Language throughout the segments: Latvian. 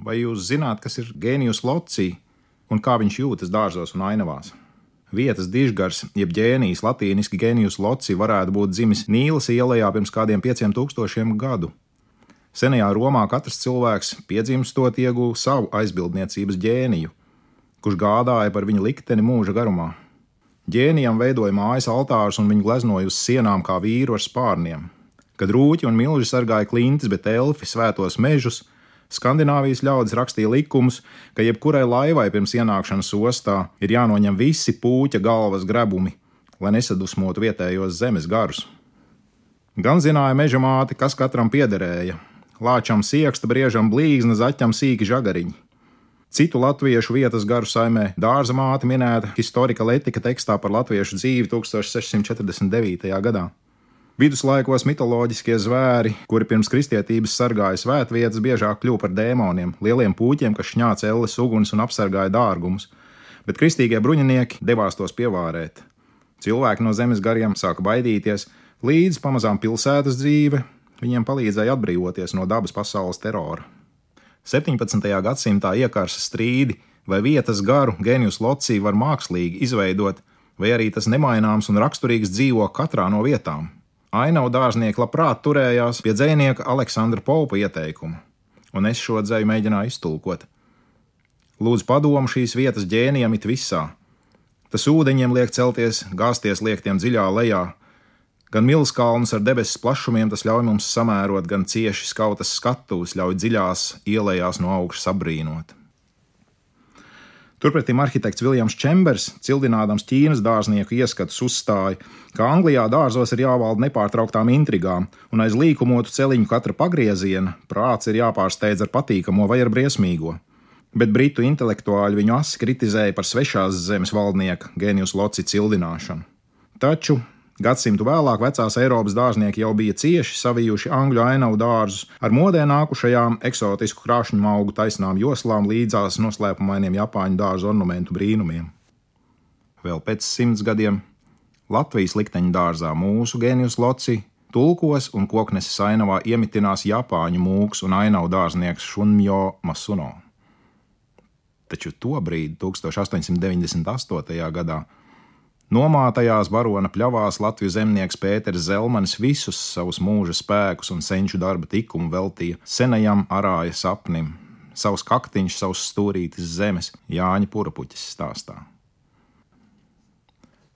Vai jūs zināt, kas ir gēnijus loci un kā viņš jūtas dārzos un ainavās? Vietas dižgars, jeb ģēnijs, latīniski gēnijus loci, varētu būt dzimis Nīlas ielā pirms kādiem pieciem tūkstošiem gadu. Senajā Romā katrs cilvēks piedzimstot ieguva savu aizbildniecības ģēniju, kurš gādāja par viņa likteni mūža garumā. Ģēnijam veidoja mājas altārus un viņu gleznoja uz sienām kā vīru ar spārniem. Kad rūķi un milži sargāja klintis, bet elfi svētos mežus, Skandināvijas ļaudis rakstīja likumus, ka jebkurai laivai pirms ienākšanas ostā ir jānoņem visi pūķa galvas grebumi, lai nesadusmotu vietējos zemes garus. Gan zināja meža māte, kas katram piederēja. Lāčam sieksta, briežam blīzna, zaķam sīki žagariņi. Citu latviešu vietas garu saimē dārza māte minēta historika letika tekstā par latviešu dzīvi 1649. gadā. Viduslaikos mitoloģiskie zvēri, kuri pirms kristietības sargāja svētvietas, biežāk kļuva par dēmoniem, lieliem pūķiem, kas šņāca elles uguns un apsargāja dārgumus, bet kristīgie bruņinieki devās tos pievārēt. Cilvēki no zemes gariem sāka baidīties, līdz pamazām pilsētas dzīve viņiem palīdzēja atbrīvoties no dabas pasaules terora. 17. gadsimtā iekārsa strīdi, vai vietas garu genijus locī var mākslīgi izveidot, vai arī tas nemaināms un raksturīgs dzīvo katrā no vietām. Ainavu dārznieki labprāt turējās pie dzinieka Aleksandra Paupa ieteikuma, un es šo dzēju mēģināju iztulkot. Lūdzu, padomu šīs vietas ģēnijam it visā. Tas ūdeņiem liek celties, gāzties liektiem dziļā lejā, gan milzkalnus ar debesu plašumiem tas ļauj mums samērot, gan cieši skautas skatuves ļauj dziļās ielējās no augšas apbrīnot. Turpretim arhitekts Viljams Čembers, cildinādams Ķīnas dārznieku ieskatus, uzstāja, ka Anglijā dārzos ir jāvalda nepārtrauktām intrigām, un aiz līkumotu celiņu katra pagrieziena prāts ir jāpārsteidz ar patīkamo vai ar briesmīgo. Bet britu intelektuāļi viņu asi kritizēja par svešās zemes valdnieka Gēnijus Loci cildināšanu. Taču Gadsimtu vēlāk vecās Eiropas dārznieki jau bija cieši savijuši angļu ainavu dārzus ar modē nākušajām eksotisku krāšņu augu taisnām joslām līdzās noslēpumainiem Japāņu dārzu ornamentu brīnumiem. Vēl pēc simts gadiem Latvijas likteņa dārzā mūsu gēnijus loci tulkos un kokneses ainavā iemitinās Japāņu mūks un ainavu dārznieks Šunmjo Masuno. Taču tobrīd, 1898. gadā, Nomātajās barona pļavās Latvijas zemnieks Pēters Zelmanis visus savus mūža spēkus un senču darba tikumu veltīja senajam arāja sapnim, savus kaktiņus, savus stūrītis zemes Jāņa Purapuķis stāstā.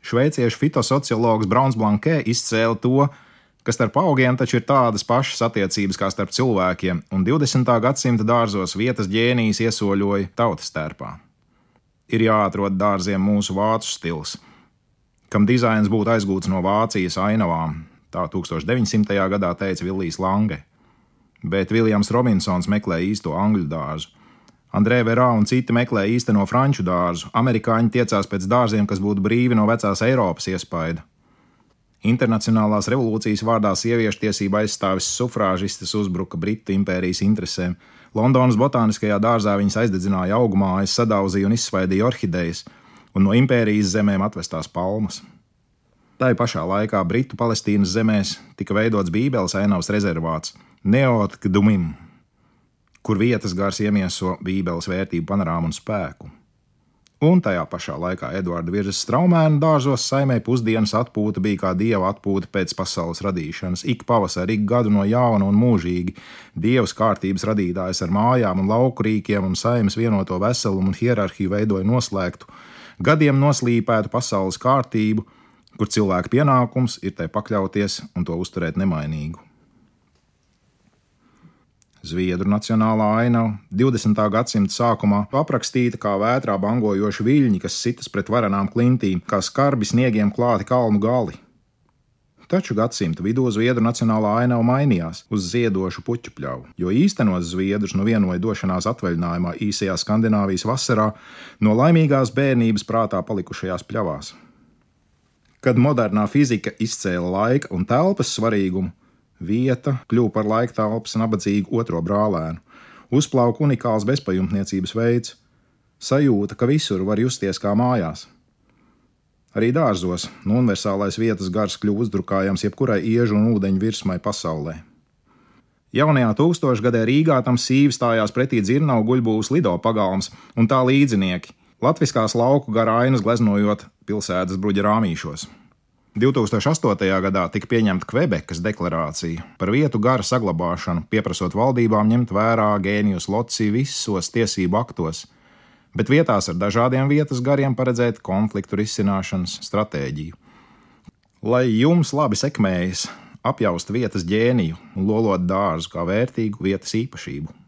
Šveiciešu fitosociologs Brauns Blankē izcēla to, ka starp augiem taču ir tādas pašas attiecības kā starp cilvēkiem, un 20. gadsimta dārzos vietas ģēnijas iesoļoja tautas tērpā. Ir jāatrod dārziem mūsu vācu stils kam dizains būtu aizgūts no Vācijas ainavām, tā 1900. gadā teica Villijs Lange. Bet Viljams Robinsons meklē īsto angļu dārzu. Andrē Verā un citi meklē īsteno franču dārzu, amerikāņi tiecās pēc dārziem, kas būtu brīvi no vecās Eiropas iespaida. Internacionālās revolūcijas vārdā sieviešu tiesību aizstāvis sufrāžistes uzbruka Britu impērijas interesēm. Londonas botāniskajā dārzā viņas aizdedzināja augumā, sadauzīja un izsvaidīja orhidejas, un no impērijas zemēm atvestās palmas. Tā pašā laikā Britu Palestīnas zemēs tika veidots Bībeles ainavas rezervāts Neotkdumim, kur vietas gars iemieso Bībeles vērtību panorāmu un spēku. Un tajā pašā laikā Edvards Virzes straumēna dārzos saimē pusdienas atpūta bija kā dieva atpūta pēc pasaules radīšanas, ik pavasarī, ik gadu no jauna un mūžīgi. Dievs kārtības radītājs ar mājām un lauku rīkiem un saimas vienoto veselumu un hierarhiju veidoja noslēgtu, gadiem noslīpētu pasaules kārtību, kur cilvēka pienākums ir tai pakļauties un to uzturēt nemainīgu. Zviedru nacionālā ainava 20. gadsimta sākumā aprakstīta kā vētrā bangojoši viļņi, kas sitas pret varanām klintīm, kā skarbi sniegiem klāti kalnu gali. Taču gadsimta vidū Zviedru nacionālā ainava mainījās uz ziedošu puķu pļauju, jo īstenos zviedrus nu vienoja došanās atvaļinājumā īsajā Skandināvijas vasarā no laimīgās bērnības prātā palikušajās pļavās. Kad modernā fizika izcēla laika un telpas svarīgumu, vieta kļuva par laika telpas nabadzīgu otro brālēnu, uzplauka unikāls bezpajumtniecības veids, sajūta, ka visur var justies kā mājās Arī dārzos no universālais vietas gars kļuva uzdrukājams jebkurai iežu un ūdeņu virsmai pasaulē. Jaunajā tūkstošgadē Rīgā tam sīvi stājās pretī dzirnavu guļbūvas lido pagalms un tā līdzinieki, latviskās lauku gara ainas gleznojot pilsētas bruģa rāmīšos. 2008. gadā tika pieņemta Kvebekas deklarācija par vietu gara saglabāšanu, pieprasot valdībām ņemt vērā gēnijus loci visos tiesību aktos, bet vietās ar dažādiem vietas gariem paredzēt konfliktu risināšanas stratēģiju. Lai jums labi sekmējas, apjaust vietas ģēniju un lolot dārzu kā vērtīgu vietas īpašību.